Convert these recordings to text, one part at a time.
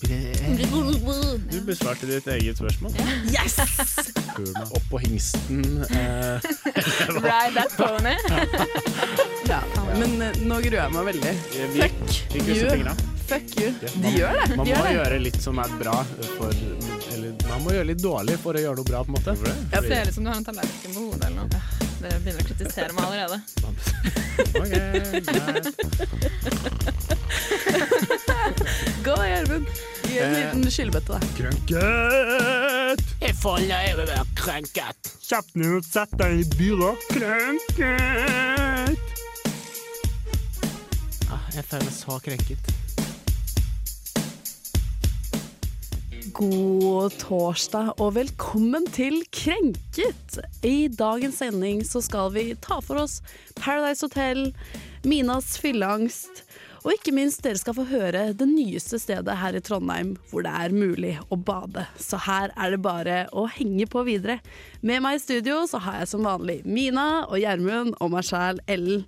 Du besvarte ditt eget spørsmål. Yes! Opp på hingsten. Eh, Ride that pony. Ja, men eh, nå gruer jeg meg veldig. vi, Fuck vi you. Fuck you. De man- gjør det. Man De må det. gjøre litt som er bra for Eller man må gjøre litt dårlig for å gjøre noe bra, på en måte. Jeg ser ut som du har en tallerken på hodet eller noe. Dere begynner å kritisere meg allerede. Ok, greit. Gå da, Gjermund. Gi en Eh. liten skyllebøtte, da. Krenket! Jeg faller over krenket. Kjapt ned og sett deg i byrå. Krenket! Ah, jeg føler meg så krenket. God torsdag og velkommen til Krenket. I dagens sending så skal vi ta for oss Paradise Hotel, Minas fylleangst, og ikke minst dere skal få høre det nyeste stedet her i Trondheim hvor det er mulig å bade. Så her er det bare å henge på videre. Med meg i studio så har jeg som vanlig Mina og Gjermund og meg sjæl Ellen.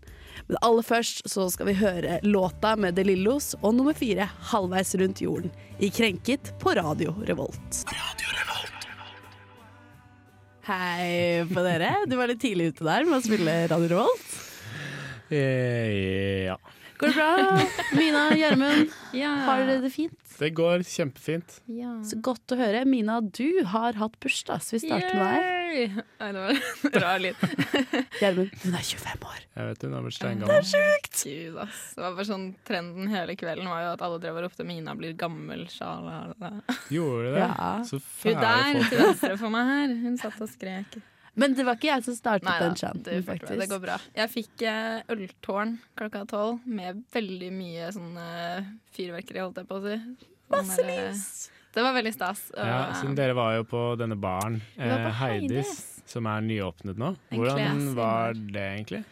Men aller først så skal vi høre låta med De Lillos og nummer fire halvveis rundt jorden i Krenket på Radio Revolt. Radio Revolt. Hei på dere. Du var litt tidlig ute der med å spille Radio Revolt. Eh, ja. Går det bra? Mina, Gjermund, Ja. har dere det fint? Det går kjempefint. Ja. Så godt å høre. Mina, du har hatt bursdag, så vi starter med deg. Nei, det var en rar lyd. Gjermund, hun er 25 år. Jeg vet hun har blitt steingammel. Gud, ass. Det var bare sånn Trenden hele kvelden var jo at alle drev og ropte 'Mina blir gammel'. Sjalala. Gjorde det? Ja. Så Hun der folk. til venstre for meg her, hun satt og skrek. Men det var ikke jeg som startet Nei den chanten, faktisk. det går bra. Jeg fikk eh, øltårn klokka tolv med veldig mye sånn eh, fyrverkeri, holdt jeg på å si. Masse der, eh, Det var veldig stas. og, Ja, siden dere var jo på denne baren, eh, Heidis, som er nyåpnet nå. Hvordan var det egentlig?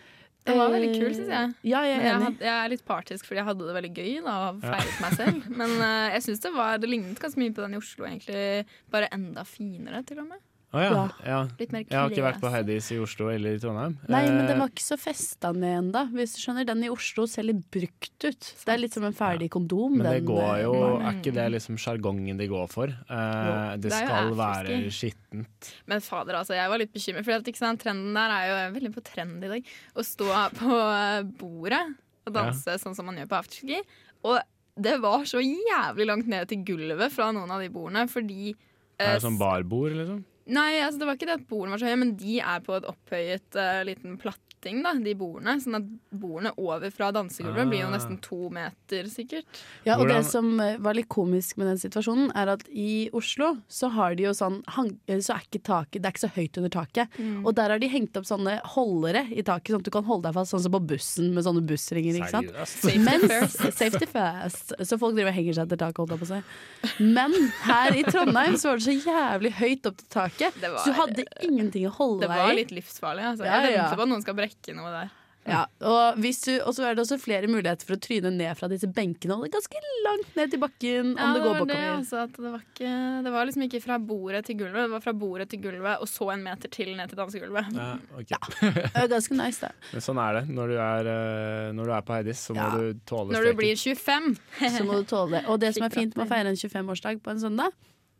Det var veldig kult, syns jeg. Ja, jeg er jeg, had, jeg er litt partisk fordi jeg hadde det veldig gøy da, og feiret meg selv. Men uh, jeg syns det var Det lignet ganske mye på den i Oslo, egentlig. Bare enda finere, til og med. Å ja. Ja. ja. Litt mer Jeg har ikke vært på. Heidis i Oslo eller i Trondheim. Nei, men den Eh, var ikke så festa ned ennå. Hvis du skjønner, den i Oslo ser litt brukt ut. Det er litt som en ferdig kondom. Men det den, går eh, jo baren. Er ikke det liksom sjargongen de går for? Eh, det Det er skal være skittent. Men fader, altså, jeg var litt bekymret. For sant, trenden der er jo er veldig på trend i dag. Å stå på eh, bordet og danse sånn som man gjør på afterski. Og det var så jævlig langt ned til gulvet fra noen av de bordene, fordi Er eh, det sånn barbord, liksom? Nei, altså det var ikke det at bordene var så høye, men de er på et opphøyet uh, liten platting, da, de bordene. Sånn at bordene over fra dansegulvet blir jo Ah. nesten to meter, sikkert. Ja, og det som eh, var litt komisk med den situasjonen, er at i Oslo så har de jo sånn hang, Så er ikke taket Det er ikke så høyt under taket. Mm. Og der har de hengt opp sånne holdere i taket, sånn at du kan holde deg fast, sånn som på bussen med sånne bussringer, ikke sant. Safety Mens, first. safety first. Så folk driver og henger seg etter taket, holdt jeg på å si. Men her i Trondheim så var det så jævlig høyt opp til taket, Det var- så du hadde ingenting å holde Det var litt livsfarlig. Altså. Ja, Jeg ja. venter på at noen skal brekke noe der. Ja, og, hvis du, og så er det også flere muligheter for å tryne ned fra disse benkene. Og det er ganske langt ned til bakken om Ja, det det går det, altså, at det, var ikke, det var liksom ikke fra bordet til gulvet, det var fra bordet til gulvet og så en meter til ned til dansegulvet. Ja, ok. Det er ganske nice, det. Men sånn er det. Når du er, eh, når du er på Heidis, så må du tåle Når du blir 25. Så må du tåle det. Og det som er fint med å feire en 25-årsdag på en søndag,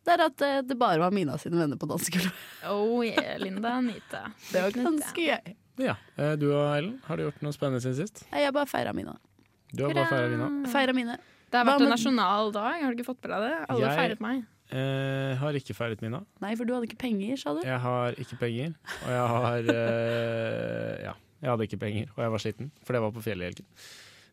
det er at eh, det bare var Mina sine venner på dansegulvet. Oh yeah, Linda Anita. Det var ganske gøy. Ja. Eh, Du og Ellen, har du gjort noe spennende siden sist? Nei, Jeg bare feira Mina. Du har bare feira Mina. Feira mine. Det har Hva vært en nasjonal dag, har du ikke fått på deg det? Alle Jeg- feiret meg. Eh, har ikke feiret Mina. Nei, for du hadde ikke penger, sa du? Jeg har ikke penger, og jeg har eh, Ja, jeg hadde ikke penger, og jeg var sliten, for det var på fjellet i helgen.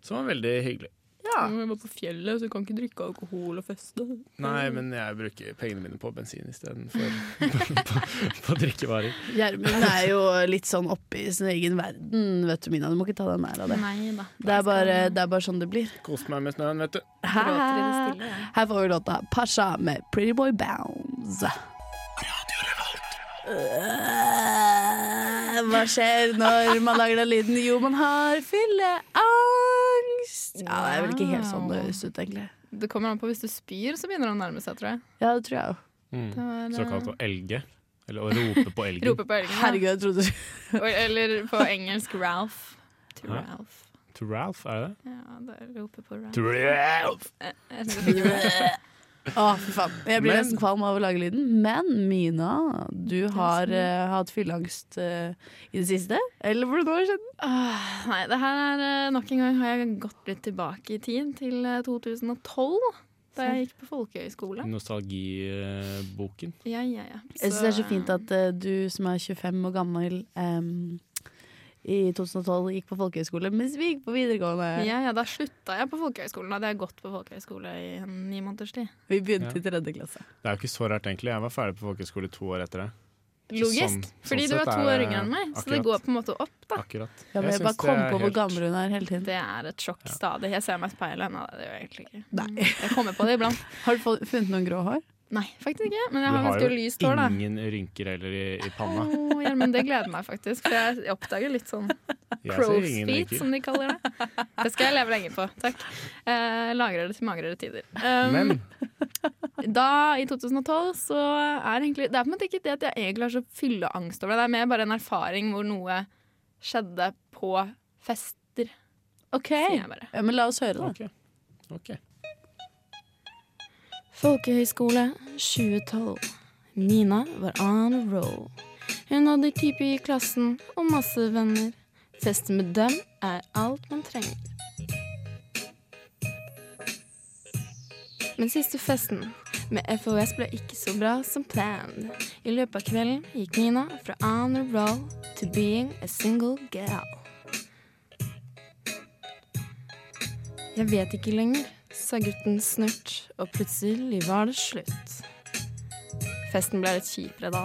Som var veldig hyggelig. Ja. Vi var på fjellet, så du kan ikke drikke alkohol og feste. Nei, men jeg bruker pengene mine på bensin istedenfor på, på, på drikkevarer. Gjermund er jo litt sånn oppe i sin egen verden, vet du Mina. Du må ikke ta deg nær av det. Nei da. Det er bare, det er bare sånn det blir. Kost meg med snøen, vet du. Jeg. Her får vi låta Pasha med Pretty Boy Bounce. Hva skjer når man lager den lyden? Jo, man har fylleangst. Ja, det er vel ikke helt sånn det høres ut, egentlig. Det kommer an på hvis du spyr, så begynner det å nærme seg, tror jeg. Ja, det tror jeg jo. Mm. Var, eh, Såkalt å elge. Eller å rope på elgen. Rope på elgen. ja. Herregud, jeg trodde Eller på engelsk Ralph. To Ja. Ralph. To Ralph, er det det? Ja, det er rope på Ralph. To Ralph! Å, fy faen. Jeg blir Men- nesten kvalm av å lage lyden. Men Mina, du har eh, hatt fylleangst eh, i det siste? Eller hvordan har det skjedd? Åh, nei, det her er eh, nok en gang har jeg gått litt tilbake i tid, til eh, 2012. Da jeg gikk på folkehøyskole. Nostalgiboken. Ja, ja, ja. Jeg syns det er så fint at eh, du som er 25 år gammel em, i 2012 gikk på folkehøyskole, mens vi gikk på videregående. ja, ja, Da slutta jeg på folkehøyskolen. Da hadde jeg gått på folkehøyskole i en ni måneders tid. Vi begynte Ja. i tredje klasse. Det er jo ikke så rart, egentlig. Jeg var ferdig på folkehøyskole to år etter det. Logisk. Sånn- fordi sånn du er to år yngre enn meg, så det går på en måte opp, da. Akkurat. Ja, men jeg, jeg bare kom på helt... hvor gammel hun er hele tiden. Det er et sjokk Ja. stadig. Jeg ser meg i speilet. Nei, det gjør jeg egentlig ikke. Nei. Jeg kommer på det iblant. Har du funnet noen grå hår? Nei, faktisk ikke. Men jeg har har ganske lyst hår, jo ingen rynker heller i, i panna. Oh, ja, men det gleder meg faktisk. For jeg oppdager litt sånn crow's feet, som de kaller det. Det skal jeg leve lenge på. Takk. Eh, lagrer det til magrere tider. Um, Men da, i 2012, så er egentlig Det er på en måte ikke det at jeg egentlig har så fylleangst over det. Det er mer bare en erfaring hvor noe skjedde på fester, OK. sier jeg bare. Ja, men la oss høre, da. Okay. ok. Folkehøyskole 2012. Nina var on a roll. Hun hadde type i klassen og masse venner. Feste med dem er alt man trenger. Men siste festen med FOS ble ikke så bra som planned. I løpet av kvelden gikk Nina fra on a roll to being a single girl. Jeg vet ikke lenger, sa gutten snurt, og plutselig var det slutt. Festen ble litt kjipere da.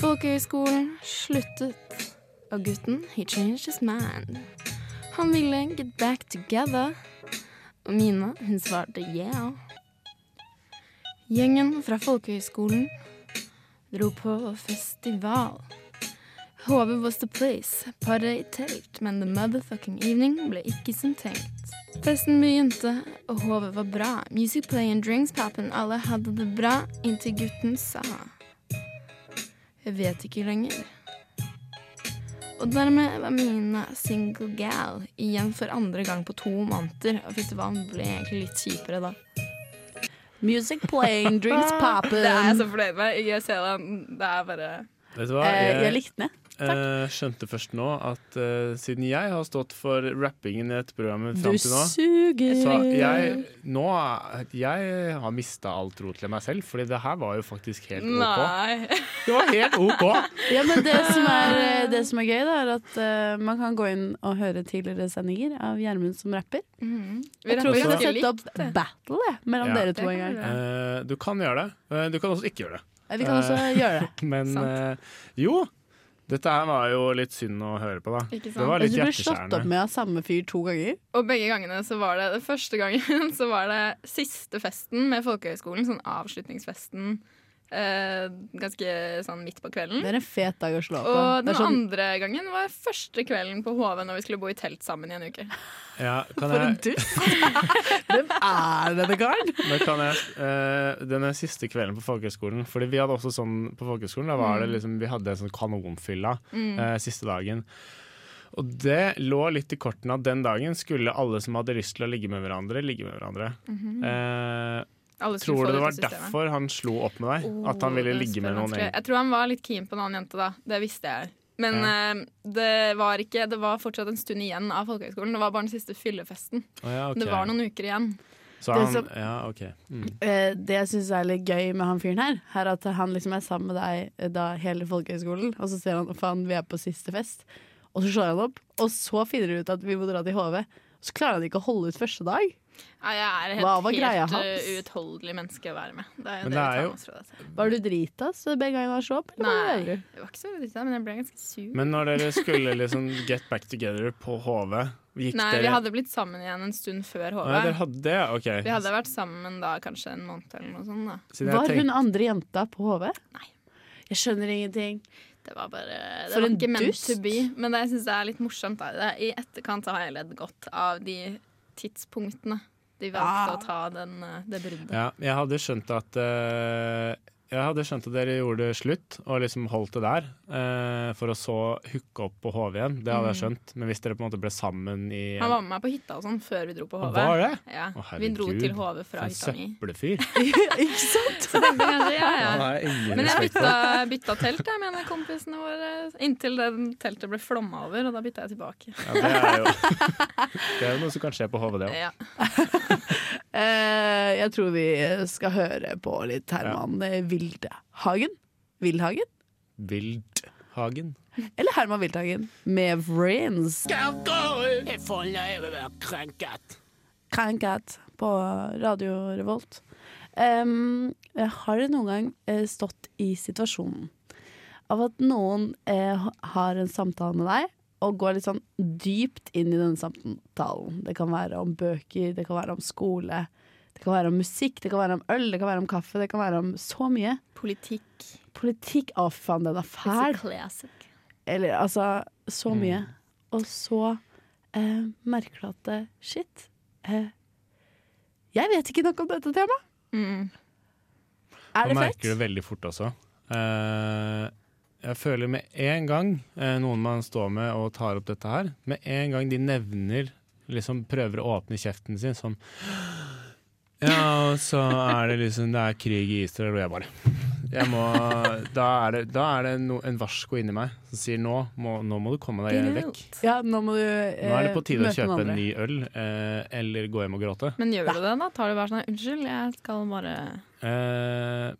Folkehøyskolen sluttet, og gutten, he changed his mind. Han ville get back together, og Mina, hun svarte yeah. Gjengen fra folkehøyskolen dro på festival. HV was the place, party taped, men the motherfucking evening ble ikke som tenkt. Festen begynte, og HV var bra. Music playing, drinks popping, alle hadde det bra, inntil gutten sa Jeg vet ikke lenger. Og dermed var Mina single gal, igjen for andre gang på to måneder. Og festivalen ble egentlig litt kjipere da. Music playing, drinks popping. Det er jeg så fornøyd med. Jeg ser den. Det er bare Vet du hva? Eh, jeg Jeg likte den, jeg. Eh, skjønte først nå at uh, siden jeg har stått for rappingen i dette programmet fram til nå suger. så jeg, nå, jeg har mista all tro til meg selv, Fordi det her var jo faktisk helt OK. Nei. Det var helt OK! Ja, men det som er, eh, det som er gøy, da, er at uh, man kan gå inn og høre tidligere sendinger av Gjermund som rapper. Mhm. Jeg tror vi kan sette opp battle jeg, mellom Ja. dere to en gang. Eh, du kan gjøre det. Du kan også ikke gjøre det. Vi kan også gjøre det. Men Sant. jo, dette her var jo litt synd å høre på, da. Ikke sant? Det var litt Altså, du ble slått opp med av samme fyr to ganger. Og begge gangene så var det Det første gangen så var det siste festen med folkehøyskolen, sånn avslutningsfesten. Eh, ganske sånn midt på kvelden. Det er en fet dag å slå på. Og den sånn, andre gangen var første kvelden på HV når vi skulle bo i telt sammen i en uke. Ja, kan for en jeg, dust! Hvem er denne karen? men kan jeg eh, Denne siste kvelden på folkehøgskolen Fordi vi hadde også sånn på folkehøgskolen Da var det liksom Vi hadde en sånn kanonfylla eh, siste dagen. Og det lå litt i kortene at den dagen skulle alle som hadde lyst til å ligge med hverandre, ligge med hverandre. Mm -hmm. Tror du det var systemet. derfor han slo opp med deg? at han Oh, ville ligge med noen vanskelig. Jeg tror han var litt keen på en annen jente da. Det visste jeg. Men eh, det var ikke Det var fortsatt en stund igjen av folkehøyskolen. Det var bare den siste fyllefesten. Oh, ja, okay. Det var noen uker igjen. Så Det som- ja, okay. Mm. uh, Det jeg syns er litt gøy med han fyren her, er at han liksom er sammen med deg eh, da hele folkehøyskolen, og så ser han faen, vi er på siste fest, og så slår han opp, og så finner de ut at vi må dra til HV. Så klarer han ikke å holde ut første dag. Ja, jeg er et Hva var helt greia eh, hans? uutholdelig menneske å være med. Det er Men det, det er jo-. Var du dritas begge ganger han slo opp? eller var Nei, edru? det var ikke så drita, men jeg ble ganske sur. Men når dere skulle liksom get back together på HV, gikk Nei, dere vi hadde blitt sammen igjen en stund før HV. ja, dere hadde det? OK. Vi hadde vært sammen da kanskje en måned eller noe sånt. da Siden jeg Var tenkte- hun andre jenta på HV? Nei. Jeg skjønner ingenting. Det var bare Det For var en ikke meant dust. to be. Men det jeg er litt morsomt, er det. i etterkant har jeg ledd godt av de tidspunktene de valgte Ah. å ta den, eh, det bruddet. Ja, jeg hadde skjønt at eh, jeg hadde skjønt at dere gjorde det slutt, og liksom holdt det der, eh, for å så hooke opp på HV igjen. Det hadde jeg skjønt. Men hvis dere på en måte ble sammen i Han var med meg på hytta og sånn før vi dro på HV. Var det? Ja. Å, vi dro til HV fra hytta mi. For en søppelfyr. Ikke sant? Så tenkte jeg kanskje, ja, ja. Men jeg bytta, bytta telt jeg, med kompisene våre inntil det teltet ble flomma over, og da bytta jeg tilbake. Ja, det, er jo, det er jo noe som kan skje på HV, det òg. Ja. Eh, jeg tror vi skal høre på litt Herman ja. Wildhagen. Wildhagen? Vildhagen. Eller Herman Wildhagen med Vrains. Krenket på Radio Revolt. Um, har dere noen gang eh, stått i situasjonen av at noen eh, har en samtale med deg, og går litt sånn dypt inn i denne samtalen? Det kan være om bøker, det kan være om skole, det kan være om musikk, det kan være om øl, det kan være om kaffe, det kan være om så mye. Politikk. Politikk, å fy faen, den er fæl. classic. Eller altså, så Mm. mye. Og så eh, merker du at shit eh, Jeg vet ikke nok om dette temaet. Mm. Er Man det merker det veldig fort også. Eh, jeg føler med en gang eh, noen man står med og tar opp dette her, med en gang de nevner liksom prøver å åpne kjeften sin sånn Ja, og så er det liksom Det er krig i Israel, og jeg bare jeg må, Da er det, da er det no, en varsko inni meg som sier nå må, nå må du komme deg vekk. Ja, nå må du eh, Nå er det på tide å kjøpe en ny øl, eh, eller gå hjem og gråte. Men gjør du det, da? Tar du bare sånn Unnskyld, jeg skal bare Eh,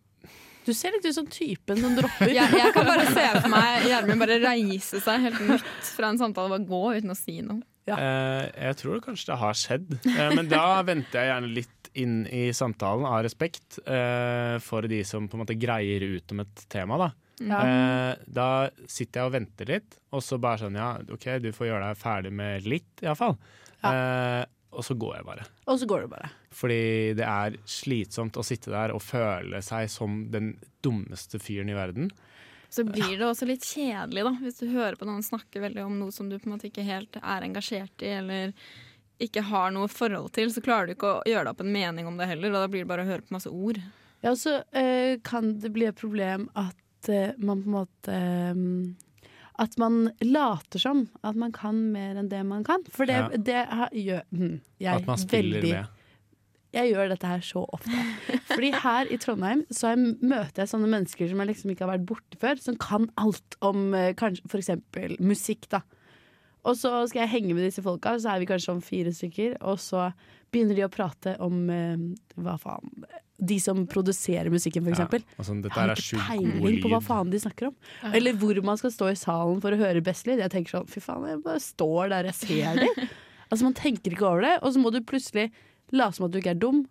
Du ser litt ut som typen som dropper. jeg, jeg kan bare se for meg Gjermund bare reise seg helt nytt fra en samtale og bare gå uten å si noe. Eh, jeg tror kanskje det har skjedd, eh, men da venter jeg gjerne litt inn i samtalen av respekt eh, for de som på en måte greier ut om et tema. Da. Ja. Eh, da sitter jeg og venter litt, og så bare sånn ja, OK, du får gjøre deg ferdig med litt, iallfall. Eh, og så går jeg bare. Og så går du bare. Fordi det er slitsomt å sitte der og føle seg som den dummeste fyren i verden. Så blir det også litt kjedelig, da, hvis du hører på noen snakke veldig om noe som du på en måte ikke helt er engasjert i, eller ikke har noe forhold til, så klarer du ikke å gjøre deg opp en mening om det heller, og da blir det bare å høre på masse ord. Ja, så øh, kan det bli et problem at øh, man på en måte eh, At man later som at man kan mer enn det man kan. For det, Ja. det gjør hm, jeg At man spiller veldig med. jeg gjør dette her så ofte. Fordi her i Trondheim så jeg møter jeg sånne mennesker som jeg liksom ikke har vært borte før, som kan alt om eh, kanskje eksempel musikk, da. Og så skal jeg henge med disse folka, så er vi kanskje om fire stykker, og så begynner de å prate om eh, hva faen De som produserer musikken, for eksempel. Ja, Jeg har er ikke sjukt peiling på hva faen de snakker om. Eller hvor man skal stå i salen for å høre best lyd. Jeg tenker sånn, fy faen, jeg bare står der jeg ser de. altså Man tenker ikke over det, og så må du plutselig late som at du ikke er dum.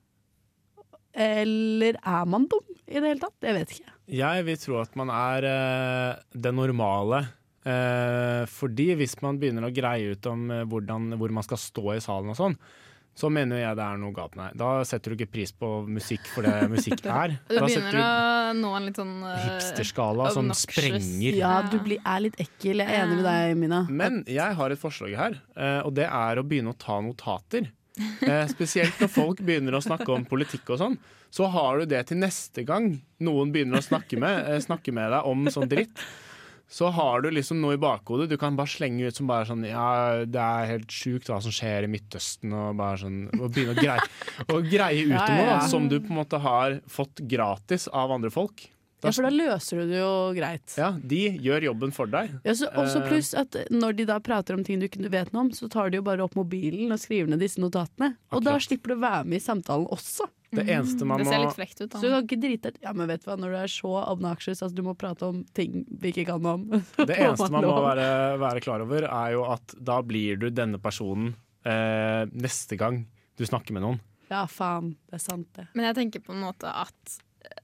Eller er man dum i det hele tatt? Jeg vet ikke. Jeg vil tro at man er eh, det normale. Eh, fordi hvis man begynner å greie ut om eh, hvordan, hvor man skal stå i salen og sånn, så mener jeg det er noe galt med deg. Da setter du ikke pris på musikk for det musikk er. Du begynner du å nå en litt sånn uh, hipsterskala som sprenger. Ja, du blir, er litt ekkel. Jeg er enig med deg, Mina. Men jeg har et forslag her, eh, og det er å begynne å ta notater. Eh, spesielt når folk begynner å snakke om politikk og sånn. Så har du det til neste gang noen begynner å snakke med, eh, snakke med deg om sånn dritt. Så har du liksom noe i bakhodet. Du kan bare slenge ut som bare sånn Ja, det er helt sjukt hva som skjer i Midtøsten, og bare sånn Og begynne å greie, og greie ut Ja, noe ja, ja. som du på en måte har fått gratis av andre folk. Ja, for da løser du det jo greit. Ja, de gjør jobben for deg. Ja, så, også Eh. pluss at når de da prater om ting du ikke vet noe om, så tar de jo bare opp mobilen og skriver ned disse notatene. Og da slipper du å være med i samtalen også. Det eneste man Det må ser litt frekt ut, Så du da. kan ikke drite Ja, men vet du hva, når du er så obnoxious at du må prate om ting vi ikke kan om Det eneste man må være, være klar over, er jo at da blir du denne personen eh, neste gang du snakker med noen. Ja, faen. Det er sant, det. Men jeg tenker på en måte at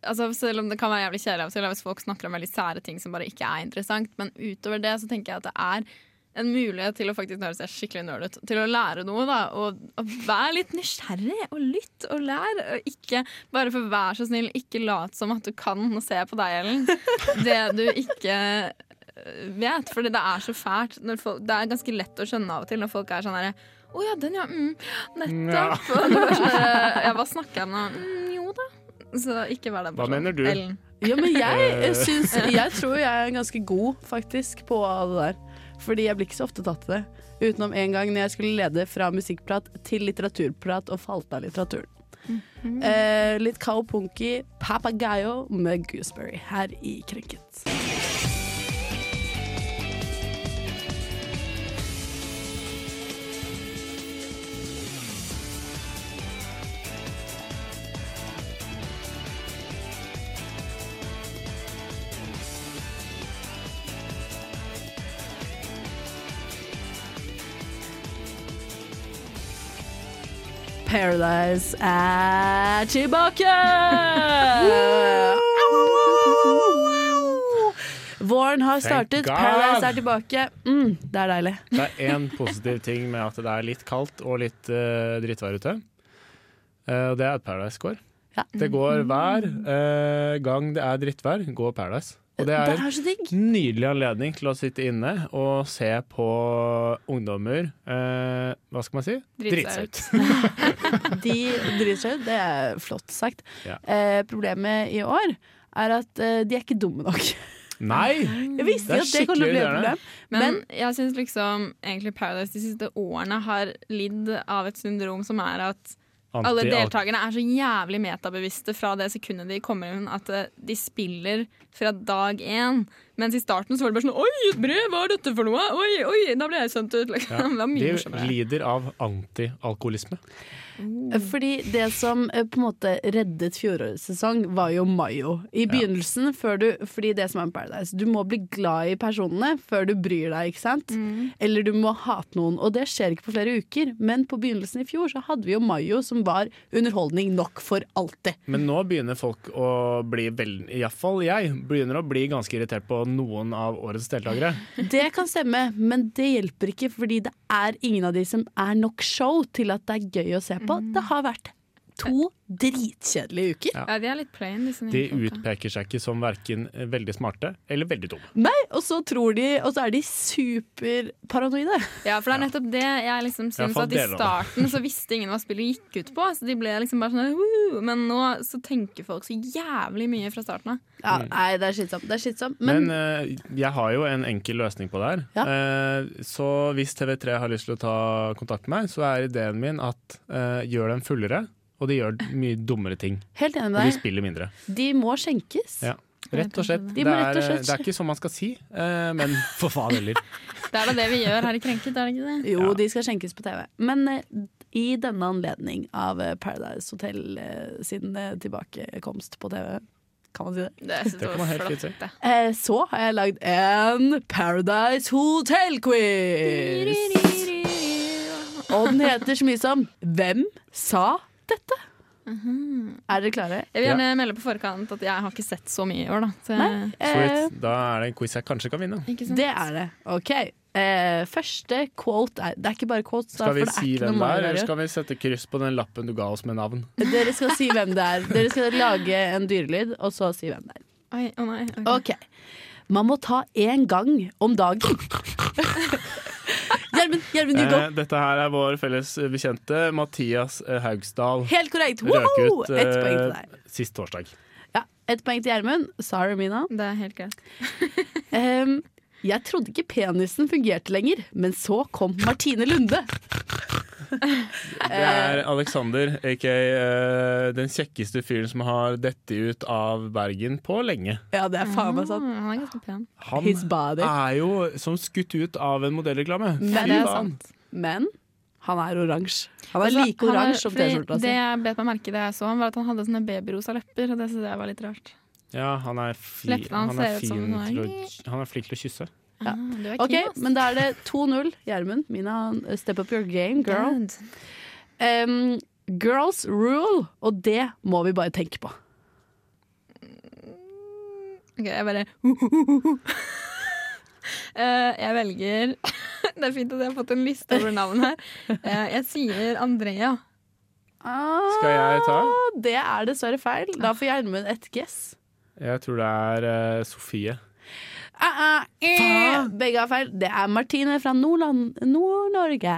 altså Selv om det kan være jævlig kjedelig hvis folk snakker om veldig sære ting som bare ikke er interessant, men utover det så tenker jeg at det er en mulighet til å faktisk høre seg skikkelig nerd ut. Til å lære noe, da. Og, og vær litt nysgjerrig, og lytt og lær. Og ikke bare for vær så snill, ikke lat som at du kan og se på deg, Ellen. Det du ikke øh, vet. Fordi det er så fælt. Når folk, det er ganske lett å skjønne av og til når folk er sånn herre Å ja, den ja. Mm, nettopp. Og du er sånn Ja, hva snakker jeg om nå? Mm, jo da. Så ikke vær den Hva mener du? Ellen. Ja, men jeg, Eh. syns, jeg tror jeg er ganske god faktisk på det der. Fordi jeg blir ikke så ofte tatt i det. Utenom en gang når jeg skulle lede fra musikkprat til litteraturprat og falt av litteraturen. Eh, litt Cowpunky Papagayo med Gooseberry her i Krenket. Paradise er tilbake! Våren har startet, Paradise er tilbake. Mm, det er deilig. Det er én positiv ting med at det er litt kaldt og litt uh, drittvær ute. Uh, Og det er at Paradise går. Ja. Det går hver uh, gang det er drittvær, går Paradise. Og det er Det er så digg. en nydelig anledning til å sitte inne og se på ungdommer eh, Hva skal man si? Drite seg ut. De driter seg ut, det er flott sagt. Ja. Eh, problemet i år er at eh, de er ikke dumme nok. Nei! Jeg visste Det er at det kom bli et skikkelig problem. Men, Men, jeg syns liksom egentlig Paradise de siste årene har lidd av et syndrom som er at alle deltakerne er så jævlig metabevisste fra det sekundet de kommer inn, at eh, de spiller fra dag én. Mens i starten så var det bare sånn Oi, et brev, hva er dette for noe? Oi, oi, da ble jeg sendt ut. Liksom. Ja. Det var De lider av antialkoholisme. Fordi det som eh, på en måte reddet fjorårets sesong, var jo Mayo. I begynnelsen, før du, fordi det som er med Paradise, du må bli glad i personene før du bryr deg, ikke sant? Eller du må hate noen. Og det skjer ikke på flere uker. Men på begynnelsen i fjor så hadde vi jo Mayo som var underholdning nok for alltid. Men nå begynner folk å bli veldig Iallfall jeg begynner å bli ganske irritert på noen av årets deltakere. Det kan stemme, men det hjelper ikke, fordi det er ingen av de som er nok show til at det er gøy å se på. Det har vært to dritkjedelige uker. Ja. Ja, de er litt plain, De utpeker seg ikke som verken veldig smarte eller veldig dumme. Nei, og så tror de Og så er de superparanoide. Ja, for det er nettopp det jeg liksom syns at i starten så visste ingen hva spillet gikk ut på. Så de ble liksom bare sånn «Woo!» Men nå så tenker folk så jævlig mye fra starten av. Ja, nei, det er slitsomt. Det er slitsomt. Men, Men, uh, jeg har jo en enkel løsning på det her. Ja. Uh, så hvis TV3 har lyst til å ta kontakt med meg, så er ideen min at uh, gjør dem fullere, og de gjør mye dummere ting. helt enig med deg. Og de spiller mindre. De må skjenkes. Ja. Rett og slett. De Det må rett og er, slett- det er ikke sånn man skal si, eh, men for faen heller. Det er da det vi gjør her i Krenket, er det ikke det? Jo, Ja. de skal skjenkes på TV. Men eh, i denne anledning av eh, Paradise Hotel sin tilbakekomst på TV, kan man si det, Det, Det kan man helt fint si. eh, så har jeg lagd en Paradise Hotel-quiz. Og den heter så mye som Hvem sa dette? Er dere klare? Jeg vil gjerne melde på forkant at jeg har ikke sett så mye i år, da. Så, Nei? Eh, Sweet. Da er det en quiz jeg kanskje kan vinne. ikke sant? det er det. OK. Eh, første quote er Det er ikke bare quotes, Skal vi for det si hvem det er, eller skal vi sette kryss på den lappen du ga oss med navn? Dere skal si hvem det er. Dere skal lage en dyrelyd, og så si hvem det er. Oi, oh nei. okay. Okay. Man må ta én gang om dagen. Gjermund, Gjermund, Hugo. Eh, dette her er vår felles bekjente Mathias eh, Haugsdal. Helt korrekt. Røk Ett poeng til eh, deg. sist torsdag. Ja, Ett poeng til Gjermund. Sorry, Mina. Det er helt greit. um, jeg trodde ikke penisen fungerte lenger, men så kom Martine Lunde. Det er Alexander, aka uh, den kjekkeste fyren som har dette ut av Bergen på lenge. Ja, det er faen meg sant. Mm, han er ganske pen. Han His body. er jo som skutt ut av en modellreklame. Men det er. Men han er oransje. Han er Altså, like oransje som T-skjorta Det si. jeg bet meg merke i det jeg så han, var at han hadde sånne babyrosa lepper, og det syntes jeg var litt rart. Ja, han er, fi, han er ser ut som fin til å, han er flink til å kysse. Ja. Ah, Ok, men da er det 2-0. Gjermund, Mina, step up your game, girl. Um, girls rule, og det må vi bare tenke på. Ok, jeg bare Uh, Jeg velger Det er fint at jeg har fått en liste over navn her. Uh, jeg sier Andrea. Skal jeg ta? Ah, Det er dessverre feil. Da får Gjermund et guess. Jeg tror det er uh, Sofie. Ah, ah, eh. Begge har feil. Det er Martine fra Nord-Norge.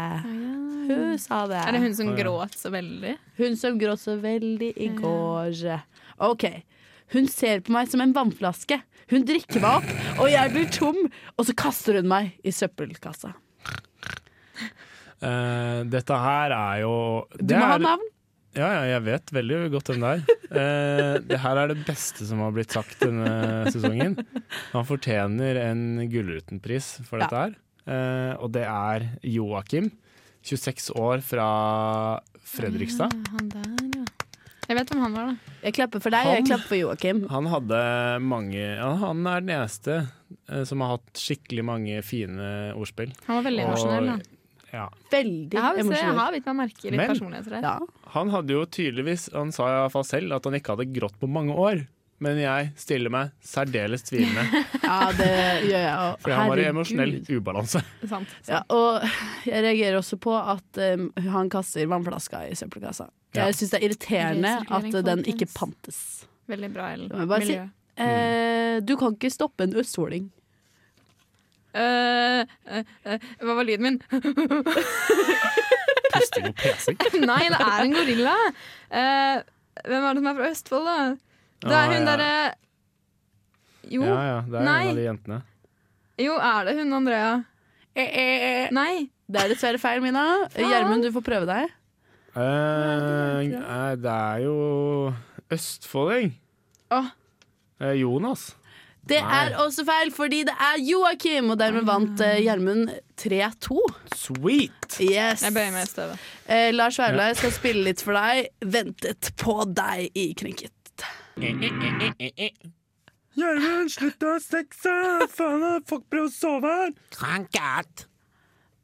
Hun sa det. Er det hun som gråt så veldig? Hun som gråt så veldig i går. OK. Hun ser på meg som en vannflaske. Hun drikker meg opp, og jeg blir tom, og så kaster hun meg i søppelkassa. Uh, dette her er jo Du må må ha er- navn. Ja, ja, jeg vet veldig godt hvem det er. Eh, det her er det beste som har blitt sagt denne sesongen. Han fortjener en Gullruten-pris for dette her. Eh, og det er Joakim, 26 år fra Fredrikstad. Ja, han der, ja. Jeg vet hvem han var, da. Jeg klapper for deg, han, jeg klapper for Joakim. Han hadde mange ja, Han er den eneste eh, som har hatt skikkelig mange fine ordspill. Han var veldig emosjonell. da. Ja. Veldig Jeg har, jeg har bitt meg merke litt Men- personligheter her. Ja. Han hadde jo tydeligvis Han sa i hvert fall selv at han ikke hadde grått på mange år. Men jeg stiller meg særdeles tvilende, ja, det gjør jeg òg. for han var i emosjonell ubalanse. Sant. Ja, og jeg reagerer også på at um, han kaster vannflaska i søppelkassa. Ja. Jeg syns det er irriterende at den ikke pantes. Veldig bra, Ellen. Bare si. Miljø. Eh, du kan ikke stoppe en østfolding. Eh, uh, eh, hva var lyden min? Pusting og pesing. Nei, det er en gorilla. Eh, hvem er det som er fra Østfold, da? Det er Ah, hun ja. derre Jo, Ja, ja, det er Nei. en av de jentene. jo, er det hun Andrea? Eh, eh, eh. Nei. Det er dessverre feil, Mina. Gjermund, du får prøve deg. Eh, det er jo østfolding. Åh. Eh, Jonas. Det Nei. er også feil, fordi det er Joakim, og dermed vant eh, Gjermund 3-2. Sweet! Yes. Jeg bøyer meg i støvet. Eh, Lars Vaular skal spille litt for deg. 'Ventet på deg' i Krenket. Gjermund, slutt å sexe! Faen, folk prøver å sove her! Krenket!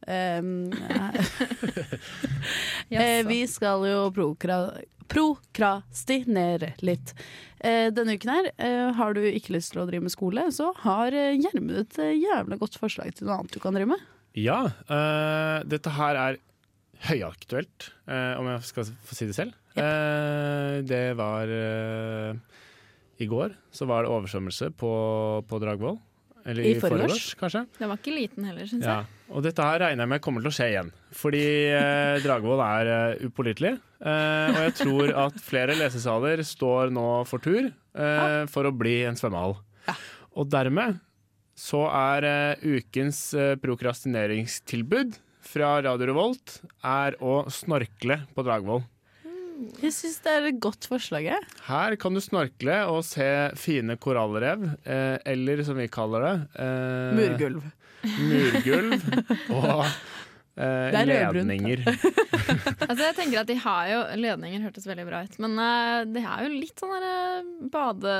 Um, eh, vi skal jo prokra prokrastinere litt. Eh, denne uken her, eh, har du ikke lyst til å drive med skole, så har eh, Gjermund et jævla godt forslag til noe annet du kan drive med. Ja, uh, dette her er høyaktuelt, uh, om jeg skal få si det selv. Eh, det var I går så var det oversvømmelse på, på Dragvoll. Eller I i, forgårs. kanskje. Den var ikke liten heller, syns Ja. Og dette her regner jeg med kommer til å skje igjen. Fordi eh, Dragvoll er uh, upålitelig. Eh, og jeg tror at flere lesesaler står nå for tur eh, for å bli en svømmehall. Og dermed så er eh, ukens eh, prokrastineringstilbud fra Radio Revolt er å snorkle på Dragvoll. Jeg syns det er et godt forslag. jeg. Her kan du snorkle og se fine korallrev, eh, eller som vi kaller det eh, Murgulv. murgulv og eh, er ledninger. Altså, jeg tenker at de har jo Ledninger hørtes veldig bra ut, men eh, de har jo litt sånn derre bade...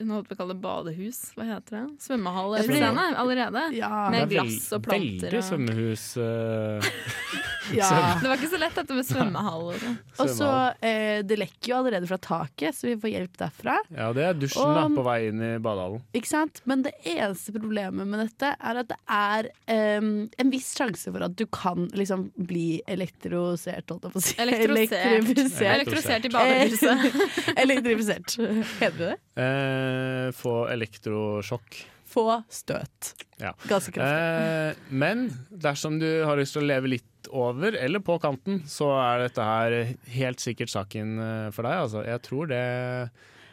Nå holdt vi å kalle det badehus. Hva heter det? Svømmehall Ja, allerede. Ja. Med glass og planter Veldig og- svømmehus. eh, ja. Det var ikke så lett dette med svømmehall og sånn. Og så eh, Det lekker jo allerede fra taket, så vi får hjelp derfra. Ja, det er dusjen da, på vei inn i badehallen. Ikke sant? Men det eneste problemet med dette er at det er eh, en viss sjanse for at du kan liksom bli elektrosert, holdt jeg på å si. Elektrosert. Elektrosert i badehuset. Elektrifisert. Heter det det? Eh, få elektrosjokk. Få støt. Ja. Ganske kraftig. Eh, men dersom du har lyst til å leve litt over eller på kanten, så er dette her helt sikkert saken eh, for deg. Altså. Jeg tror det,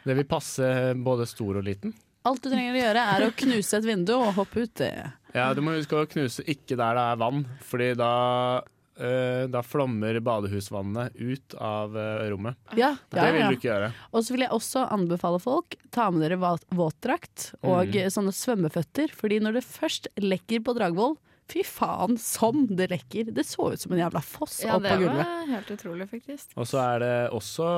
det vil passe både stor og liten. Alt du trenger å gjøre, er å knuse et vindu og hoppe ut. Det. Ja, Du må huske å knuse ikke der det er vann, Fordi da, da flommer badehusvannet ut av eh, rommet. Ja, ja, det vil ja. du ikke gjøre. Og så vil jeg også anbefale folk ta med dere våtdrakt og Mm. sånne svømmeføtter. Fordi når det først lekker på Dragvoll, fy faen som det lekker. Det så ut som en jævla foss Ja, opp det gulvet. var helt utrolig, faktisk. Og så er det også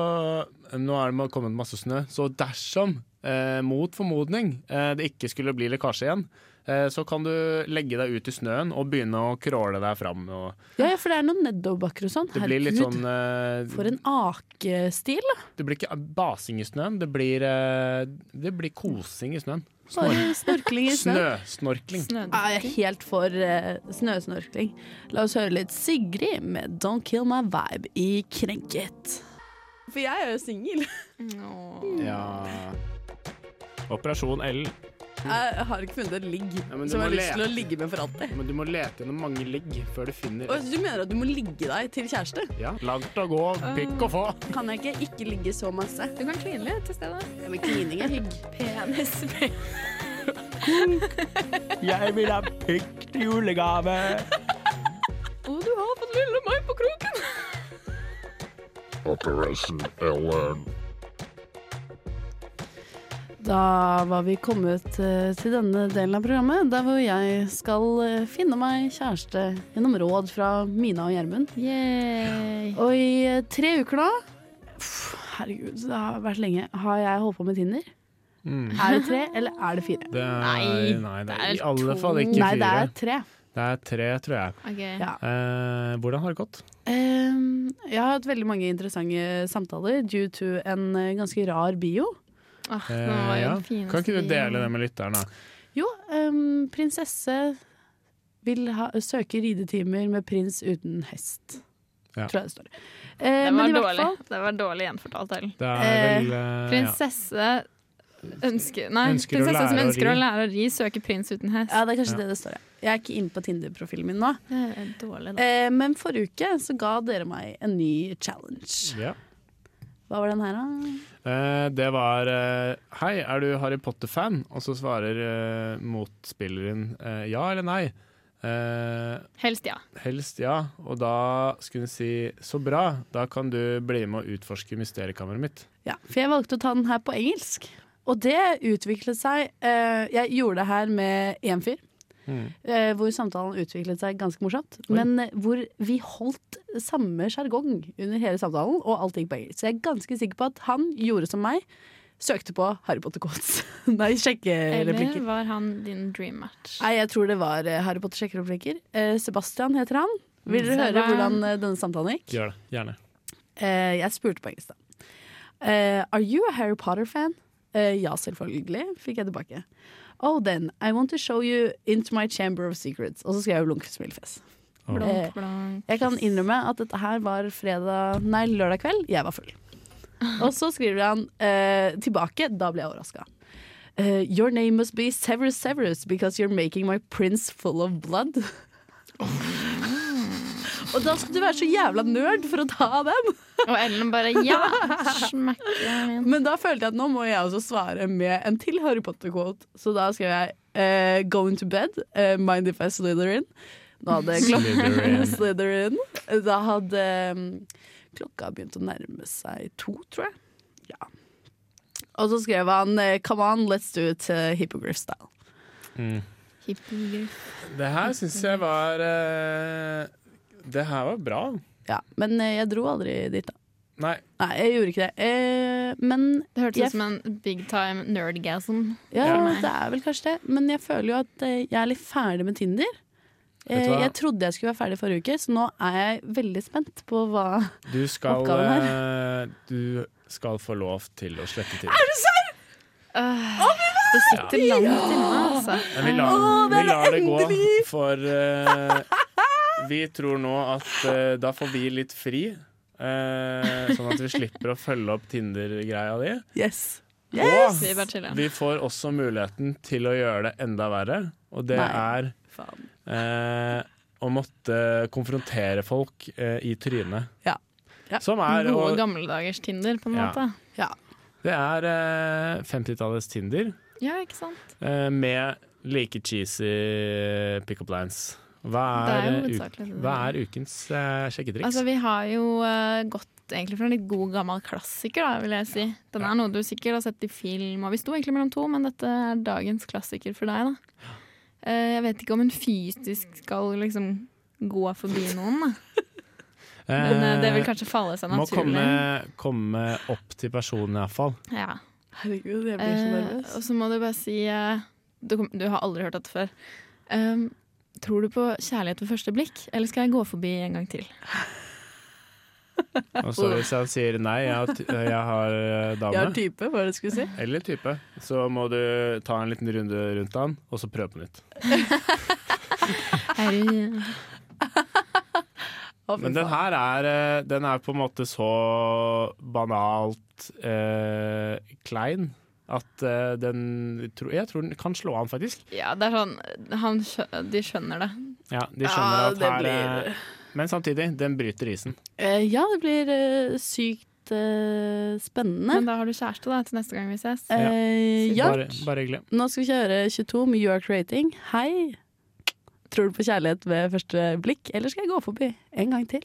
Nå er det kommet masse snø, så dersom, eh, mot formodning, eh, det ikke skulle bli lekkasje igjen, eh, så kan du legge deg ut i snøen og begynne å crawle deg fram. Og Ja, ja, for det er noen nedoverbakker og sånn. det blir litt Herregud, sånn uh, for en akestil. Det blir ikke basing i snøen, det blir, uh, det blir kosing i snøen. Bare snorkling i snø. Snøsnorkling. Ja, jeg er helt for uh, snøsnorkling. La oss høre litt Sigrid med 'Don't Kill My Vibe' i Krenket. For jeg er jo singel. Ja Operasjon L. Jeg har ikke funnet et ligg ja, du som jeg må har lyst til å ligge med for alltid. Men du må lete gjennom mange ligg før du finner Og du mener at du må ligge deg til kjæreste? Ja, Langt å gå, pikk å få. Kan jeg ikke ikke ligge så masse? Du kan kline litt til stedet. Ja, men klining er hygg. Penis. Jeg vil ha pikk til julegave. Og du har fått lille meg på kroken. Operation Ellen. Da var vi kommet eh, til denne delen av programmet, der hvor jeg skal eh, finne meg kjæreste gjennom råd fra Mina og Gjermund. Yay. Og i eh, tre uker nå Herregud, det har vært lenge. Har jeg holdt på med Tinder? Mm. Er det tre, eller er det fire? Det er, Nei, nei, det det er i alle to. fall ikke Nei, det er tre. Det er tre, tror jeg. Okay. Ja. Eh, hvordan har det gått? Ehm, jeg har hatt veldig mange interessante samtaler due to en eh, ganske rar bio. Ah, Eh, ja. Kan ikke du dele det med lytterne? Jo, um, prinsesse vil ha, søke ridetimer med prins uten hest. Ja. Tror jeg det står. Eh, Det men var i hvert dårlig. fall Det var dårlig gjenfortalt. Ellen. Eh, eh, ja. Prinsesse ønsker Nei, Ønsker prinsesse som ønsker å lære å ri, søker prins uten hest. Ja, det er kanskje Ja. det det står. ja. Jeg er ikke inne på Tinder-profilen min nå. Det er dårlig, da. Eh, men forrige uke så ga dere meg en ny challenge. ja. Hva var den her, da? Eh, det var eh, Hei, er du Harry Potter-fan? Og så svarer eh, motspilleren eh, ja eller nei. Eh, Helst ja. helst ja. Og da skulle hun si så bra, da kan du bli med og utforske mysteriekammeret mitt. Ja, for jeg valgte å ta den her på engelsk. Og det utviklet seg eh, Jeg gjorde det her med én fyr. Mm. eh, hvor samtalen utviklet seg ganske morsomt. Oi. Men eh, hvor vi holdt samme sjargong under hele samtalen, og alt gikk på engelsk. Så jeg er ganske sikker på at han gjorde som meg. Søkte på Harry Potter Quotes. Nei, Eller var han din dream match? Nei, jeg tror det var eh, Harry Potter sjekkereplikker. Eh, Sebastian heter han. Vil dere Mm. høre hvordan denne samtalen gikk? Gjør det, gjerne. Eh, jeg spurte på engelsk, da. Eh, are you a Harry Potter-fan? Eh, ja, selvfølgelig, fikk jeg tilbake. Oh, then, I want to show you into my chamber of secrets. Og så skrev jeg blunk smilefjes. Oh. Blunk, Eh, blunk. Jeg kan innrømme at dette her var fredag, nei, lørdag kveld. Jeg var full. Og så skriver han uh, tilbake. Da ble jeg overraska. your name must be Severus Severus because you're making my prince full of blood. Og da skal du være så jævla nerd for å ta den! Og Ellen bare ja! Smekker den inn. Men da følte jeg at nå må jeg også svare med en til Harry Potter-quote. Så da skrev jeg uh, 'Going to bed', uh, 'Mind if I slither in. Nå hadde klokka Slytherin. Da hadde um, klokka begynt å nærme seg to, tror jeg. Ja. Og så skrev han eh, 'Come on, let's do it uh, hippogriff style'. Mm. Hippogriff. Det her syns jeg var eh, Det her var bra. Ja, Men eh, jeg dro aldri dit, da. Nei, Nei, jeg gjorde ikke det. Eh, men Det hørtes ut som en big time nerdgasm. Ja, Ja. det er vel kanskje det. Men jeg føler jo at eh, jeg er litt ferdig med Tinder. Vet Eh, jeg trodde jeg skulle være ferdig forrige uke, så nå er jeg veldig spent på hva du skal Oppgaven eh, Du skal få lov til å slette til. Det sitter langt inne, altså. Men vi lar, vi er lar det gå, for eh, vi tror nå at uh, da får vi litt fri. Uh, sånn at vi slipper å følge opp Tinder-greia di. Yes! Og Vi får også muligheten til å gjøre det enda verre, og det Nei. er eh, å måtte konfrontere folk eh, i trynet. Ja. Ja. Som er Gode å- gammeldagers Tinder, på en Ja. måte. Ja. Det er eh, 50-tallets Tinder Ja, ikke sant? eh, med like cheesy pick-up lines. Hva er er, det. hva er ukens uh, sjekketriks? Altså, vi har jo uh, gått egentlig for en litt god gammel klassiker, da, vil jeg si. Den er noe du sikkert har sett i film, og vi sto egentlig mellom to, men dette er dagens klassiker for deg, da. Uh, jeg vet ikke om en fysisk skal liksom gå forbi noen, da. Men eh, det vil kanskje falle seg Må komme, komme opp til personen, iallfall. Ja. Herregud, jeg blir så Eh, nervøs. og så må du bare si eh, du, kom- du har aldri hørt dette før. Um, tror du på kjærlighet ved første blikk, eller skal jeg gå forbi en gang til? Og så hvis han sier nei, jeg har, jeg har eh, dame, Jeg har type, hva det du skulle si? eller type, så må du ta en liten runde rundt han, og så prøve på nytt. Men den her er, eh, den er på en måte så banalt eh, klein At uh, den tro, Jeg tror den kan slå an, faktisk. Ja, det er sånn han, De skjønner det. Ja, De skjønner Ja, at det her blir- eh, Men samtidig, den bryter isen. Uh, ja, det blir uh, sykt spennende. Men da har du kjæreste da til neste gang vi ses. Eh, ja, Bare, bare hyggelig. nå skal vi kjøre 22 med York Rating. Hei! Tror du på kjærlighet ved første blikk, eller skal jeg gå forbi en gang til?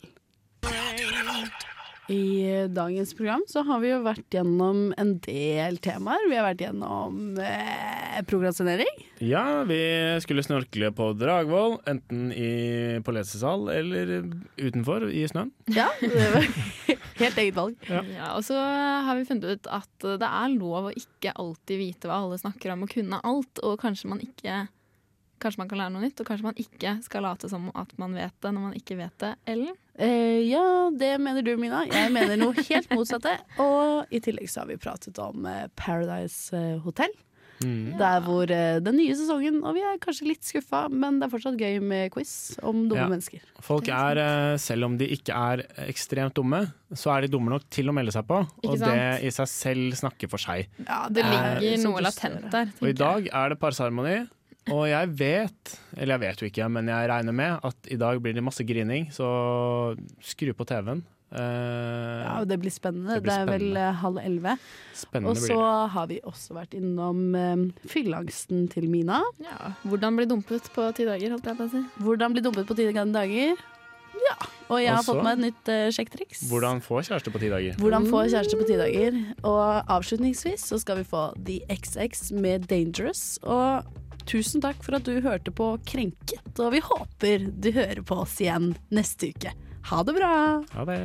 I dagens program så har vi jo vært gjennom en del temaer. Vi har vært gjennom eh, prokrastinering. Ja, vi skulle snorkle på Dragvoll, enten i, på lesesal eller utenfor i snøen. Ja, det var helt eget valg. Ja. Ja, og så har vi funnet ut at det er lov å ikke alltid vite hva alle snakker om, og kunne alt. Og kanskje man ikke Kanskje man kan lære noe nytt, og kanskje man ikke skal late som at man vet det når man ikke vet det. Ellen? Eh, ja, det mener du, Mina. Jeg mener noe helt motsatte. Og i tillegg så har vi pratet om eh, Paradise eh, Hotel. Mm. Der hvor eh, den nye sesongen, og vi er kanskje litt skuffa, men det er fortsatt gøy med quiz om dumme Ja. mennesker. Folk er, selv om de ikke er ekstremt dumme, så er de dumme nok til å melde seg på. Ikke Og sant? det i seg selv snakker for seg. Ja, Det ligger eh, noe latent der. Og i dag er det parseremoni. Og jeg vet, eller jeg vet jo ikke, men jeg regner med at i dag blir det masse grining, så skru på TV-en. Uh, Ja, det blir spennende. Det, Det er vel spennende. eh, halv elleve. spennende Og så har vi også vært innom eh, fylleangsten til Mina. Ja, hvordan bli dumpet på ti dager, holdt jeg på å si. Hvordan bli dumpet på ti dager. Ja. Og jeg har fått meg et nytt uh, sjekketriks. Hvordan få kjæreste på ti dager. Hvordan få kjæreste på ti dager. Og avslutningsvis så skal vi få The XX med Dangerous. Og tusen takk for at du hørte på Krenket. Og vi håper du hører på oss igjen neste uke. Ha det bra! Ha det.